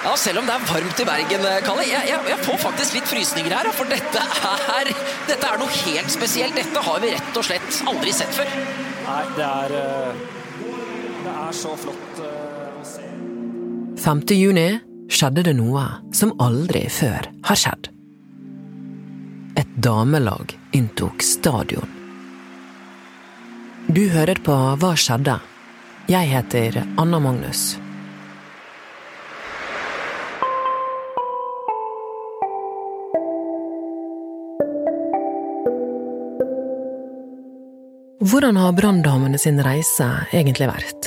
Ja, selv om det er varmt i Bergen, Kalle, jeg, jeg, jeg får faktisk litt frysninger her. For dette er, dette er noe helt spesielt. Dette har vi rett og slett aldri sett før. Nei, det er, eh, det er så flott eh, å se. 5. juni skjedde det noe som aldri før har skjedd. Et damelag inntok stadion. Du hører på Hva skjedde? Jeg heter Anna Magnus. Hvordan har Branndamene sin reise egentlig vært?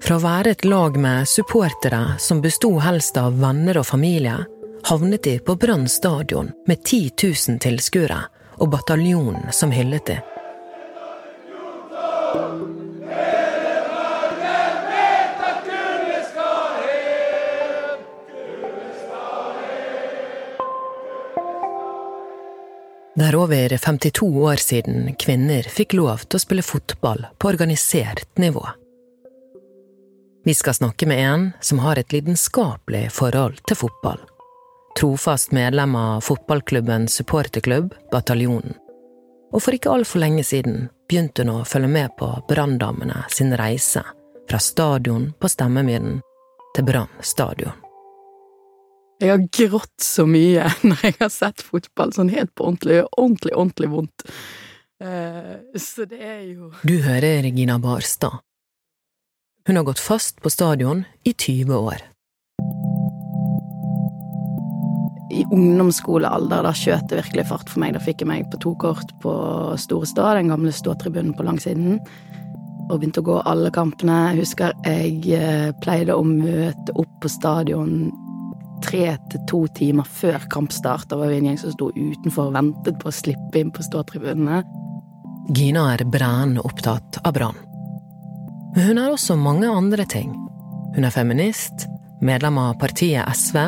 Fra å være et lag med supportere som besto helst av venner og familie, havnet de på Brann stadion med 10 000 tilskuere og bataljonen som hyllet de. Det er over 52 år siden kvinner fikk lov til å spille fotball på organisert nivå. Vi skal snakke med en som har et lidenskapelig forhold til fotball. Trofast medlem av fotballklubben supporterklubb Bataljonen. Og for ikke altfor lenge siden begynte hun å følge med på Branndamene sin reise fra stadion på Stemmemyren til Brann stadion. Jeg har grått så mye når jeg har sett fotball, sånn helt på ordentlig, ordentlig, ordentlig vondt. Eh, så det er jo Du hører Regina Barstad. Hun har gått fast på stadion i 20 år. I ungdomsskolealder, da skjøt det virkelig fart for meg. Da fikk jeg meg på to kort på Store Stå, den gamle ståtribunen på langsiden. Og begynte å gå alle kampene. Jeg husker jeg eh, pleide å møte opp på stadion tre til to timer før kampstart. Da var vi en gjeng som sto utenfor og ventet på å slippe inn på ståtribunene. Gina er brennende opptatt av Brann. Men hun er også mange andre ting. Hun er feminist, medlem av partiet SV,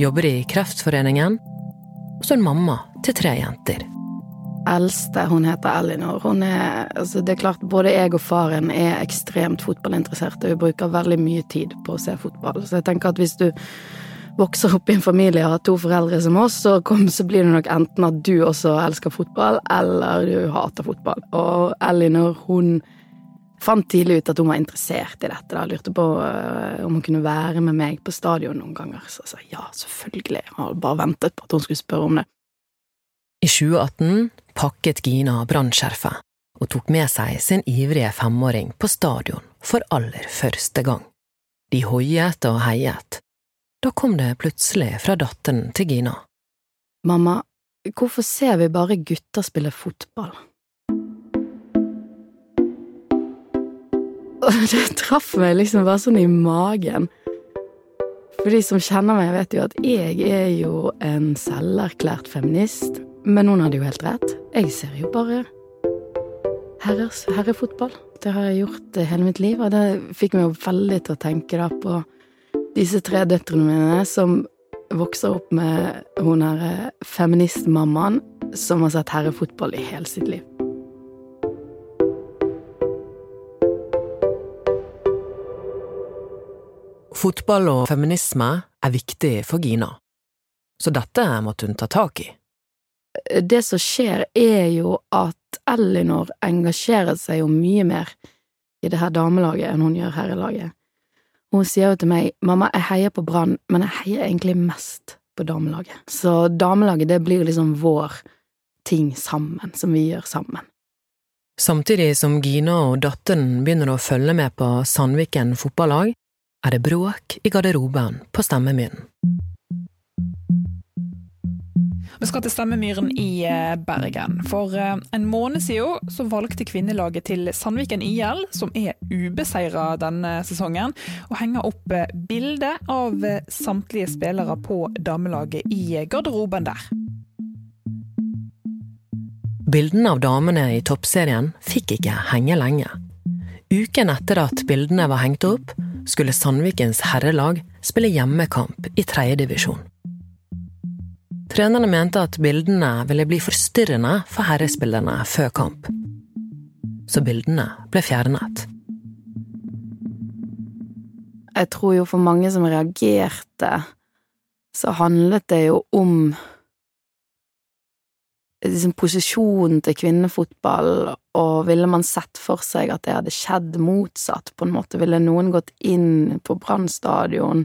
jobber i Kreftforeningen, og så hun mamma til tre jenter. Eldste, hun heter Elinor. Hun er, altså det er klart, Både jeg og faren er ekstremt fotballinteresserte, vi bruker veldig mye tid på å se fotball. Så jeg tenker at hvis du vokser opp i en familie og har to foreldre som oss, så, kom, så blir det nok enten at du også elsker fotball, eller du hater fotball. Og Elinor, hun fant tidlig ut at hun var interessert i dette. da, Lurte på uh, om hun kunne være med meg på stadion noen ganger. Så jeg sa ja, selvfølgelig. Jeg har bare ventet på at hun skulle spørre om det. I 2018 pakket Gina brannskjerfet og tok med seg sin ivrige femåring på stadion for aller første gang. De hoiet og heiet. Da kom det plutselig fra datteren til Gina. Mamma, hvorfor ser vi bare gutter spille fotball? Det traff meg liksom bare sånn i magen. For de som kjenner meg, vet jo at jeg er jo en selverklært feminist. Men hun hadde jo helt rett. Jeg ser jo bare herres, herrefotball. Det har jeg gjort hele mitt liv, og det fikk meg jo veldig til å tenke da på disse tre døtrene mine som vokser opp med hun her feministmammaen som har sett herrefotball i hele sitt liv. Fotball og feminisme er viktig for Gina, så dette måtte hun ta tak i. Det som skjer, er jo at Elinor engasjerer seg jo mye mer i det her damelaget enn hun gjør herrelaget. Hun sier jo til meg, mamma, jeg heier på Brann, men jeg heier egentlig mest på damelaget. Så damelaget, det blir liksom vår ting sammen, som vi gjør sammen. Samtidig som Gina og datteren begynner å følge med på Sandviken fotballag, er det bråk i garderoben på Stemmemyren. Vi skal til Stemmemyren i eh, Bergen. For eh, en måned siden så valgte kvinnelaget til Sandviken IL, som er ubeseira denne sesongen, å henge opp eh, bilde av samtlige spillere på damelaget i garderoben der. Bildene av damene i toppserien fikk ikke henge lenge. Uken etter at bildene var hengt opp, skulle Sandvikens herrelag spille hjemmekamp i tredjedivisjon. Trenerne mente at bildene ville bli forstyrrende for herrespillerne før kamp. Så bildene ble fjernet. jeg tror jo for mange som reagerte, så handlet det jo om liksom posisjonen til kvinnefotball, og ville man sett for seg at det hadde skjedd motsatt, på en måte, ville noen gått inn på Brann stadion,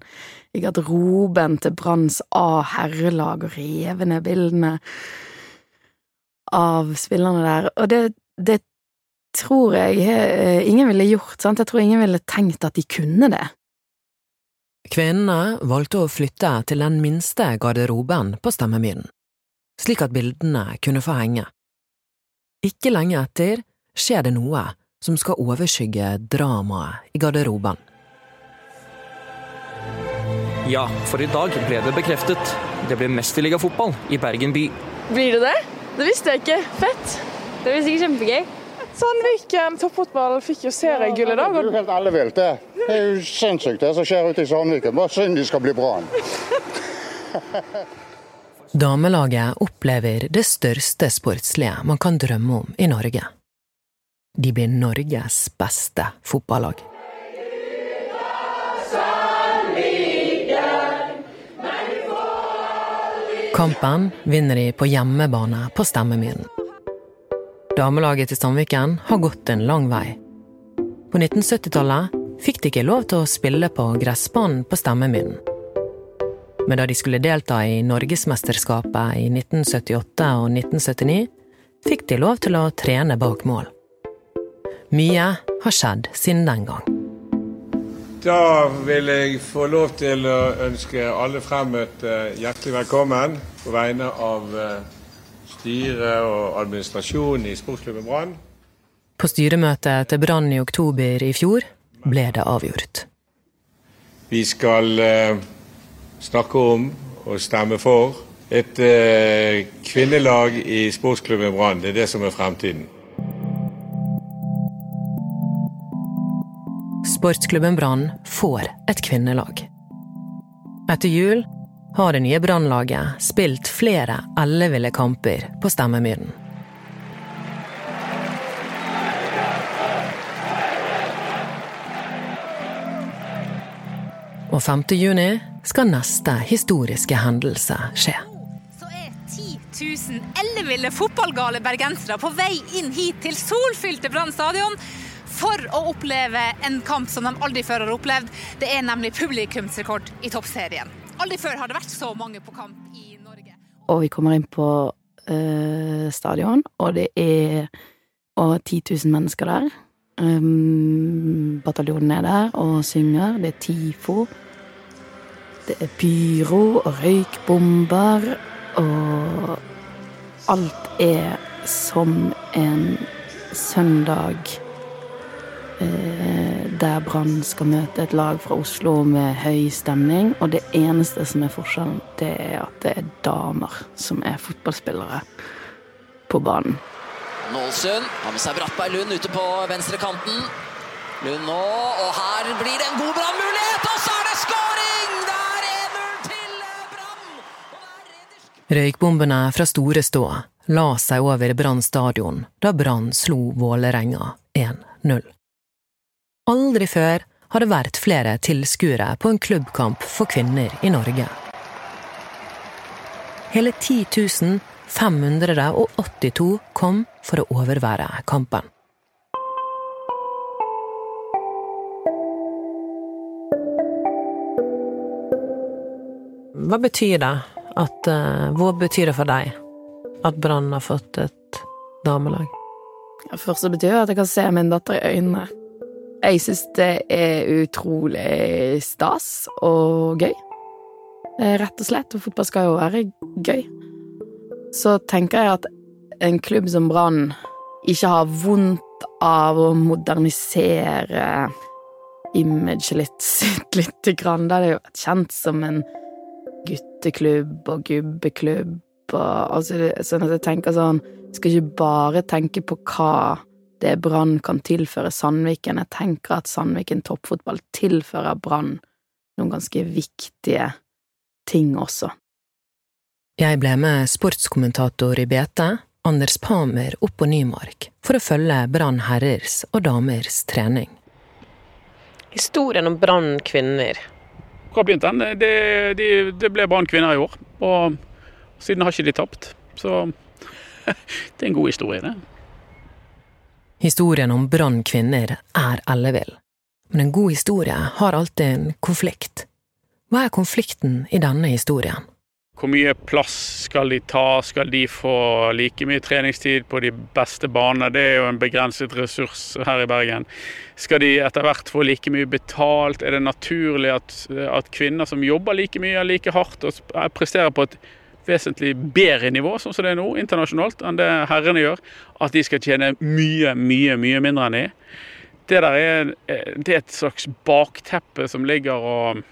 i garderoben til Branns A-herrelag og revet ned bildene av spillerne der, og det, det tror jeg eh, ingen ville gjort, sant, jeg tror ingen ville tenkt at de kunne det. Kvinnene valgte å flytte til den minste garderoben på Stemmemyren slik at bildene kunne få henge. Ikke lenge etter skjer det noe som skal overskygge dramaet i garderoben. Ja, for i dag ble det bekreftet. Det blir mesterligafotball i Bergen by. Blir det det? Det visste jeg ikke. Fett. Det blir sikkert kjempegøy. Sandviken toppfotball fikk jo seriegull i dag. Det er jo helt ellevilt, det. Det er jo sinnssykt det som skjer ute i Sandviken. Bare synd de skal bli Brann. Damelaget opplever det største sportslige man kan drømme om i Norge. De blir Norges beste fotballag. Kampen vinner de på hjemmebane på Stemmemyren. Damelaget til Sandviken har gått en lang vei. På 1970-tallet fikk de ikke lov til å spille på gressbanen på Stemmemyren. Men da de skulle delta i Norgesmesterskapet i 1978 og 1979, fikk de lov til å trene bak mål. Mye har skjedd siden den gang. Da vil jeg få lov til å ønske alle fremmøtte hjertelig velkommen på vegne av eh, styret og administrasjonen i Sportsklubben Brann. På styremøtet til Brann i oktober i fjor ble det avgjort. Vi skal eh, snakke om og stemme for et eh, kvinnelag i sportsklubben Brann. Det er det som er fremtiden. Sportsklubben Brann får et kvinnelag. Etter jul har det nye Brannlaget spilt flere elleville kamper på Stemmemyren. Og 5. juni skal neste historiske hendelse skje. Så er 10 000 elleville fotballgale bergensere på vei inn hit til solfylte Brann stadion for å oppleve en kamp som de aldri før har opplevd. Det er nemlig publikumsrekord i toppserien. Aldri før har det vært så mange på kamp i Norge. Og vi kommer inn på øh, stadion, og det er og 10 000 mennesker der. Um, bataljonen er der og synger. Det er TIFO. Det er pyro og røykbomber, og alt er som en søndag eh, der Brann skal møte et lag fra Oslo med høy stemning. Og det eneste som er forskjellen, det er at det er damer som er fotballspillere på banen. Nålsund har med seg Brattberg Lund ute på venstre kanten. Lund nå, og her blir det en god brannmulighet, og så er det skåring! Det Røykbombene fra Store Stå la seg over Brann stadion da Brann slo Vålerenga 1-0. Aldri før har det vært flere tilskuere på en klubbkamp for kvinner i Norge. Hele 10 582 kom for å overvære kampen. Hva betyr det? At, uh, hva betyr det for deg at Brann har fått et damelag? Først så betyr det at jeg kan se min datter i øynene. Jeg syns det er utrolig stas og gøy. Rett og slett. Og fotball skal jo være gøy. Så tenker jeg at en klubb som Brann ikke har vondt av å modernisere imaget litt litt grann. Da er det jo kjent som en gutteklubb og gubbeklubb og altså, Sånn at jeg tenker sånn Skal ikke bare tenke på hva det Brann kan tilføre Sandviken. Jeg tenker at Sandviken toppfotball tilfører Brann noen ganske viktige ting også. Jeg ble med sportskommentator i BT, Anders Pamer, opp på Nymark for å følge Brann herrers og damers trening. Historien om Brann kvinner. Hvor begynt den? Det, de, det ble Brann kvinner i år. Og siden har ikke de tapt. Så det er en god historie, det. Historien om Brann kvinner er ellevill. Men en god historie har alltid en konflikt. Hva er konflikten i denne historien? Hvor mye plass skal de ta? Skal de få like mye treningstid på de beste banene? Det er jo en begrenset ressurs her i Bergen. Skal de etter hvert få like mye betalt? Er det naturlig at, at kvinner som jobber like mye, like hardt og presterer på et vesentlig bedre nivå, sånn som det er nå, internasjonalt, enn det herrene gjør, at de skal tjene mye, mye, mye mindre enn de? Det der er, det er et slags bakteppe som ligger og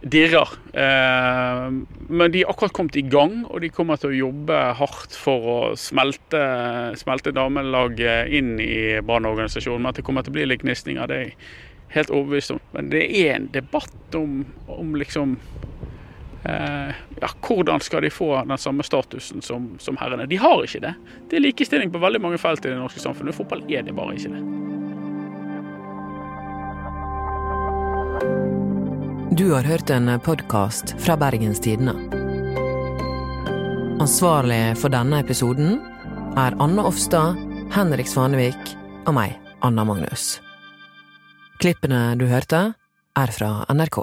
dirrer. Eh, men de har akkurat kommet i gang, og de kommer til å jobbe hardt for å smelte, smelte damelaget inn i brannorganisasjonen. Men at det kommer til å bli litt gnisninger, det er jeg helt overbevist om. Men det er en debatt om, om liksom eh, ja, Hvordan skal de få den samme statusen som, som herrene? De har ikke det. Det er likestilling på veldig mange felt i det norske samfunnet. Fotball er det bare ikke det. Du har hørt en podkast fra Bergens Tidende. Ansvarlig for denne episoden er Anne Offstad, Henrik Svanevik og meg, Anna Magnus. Klippene du hørte, er fra NRK.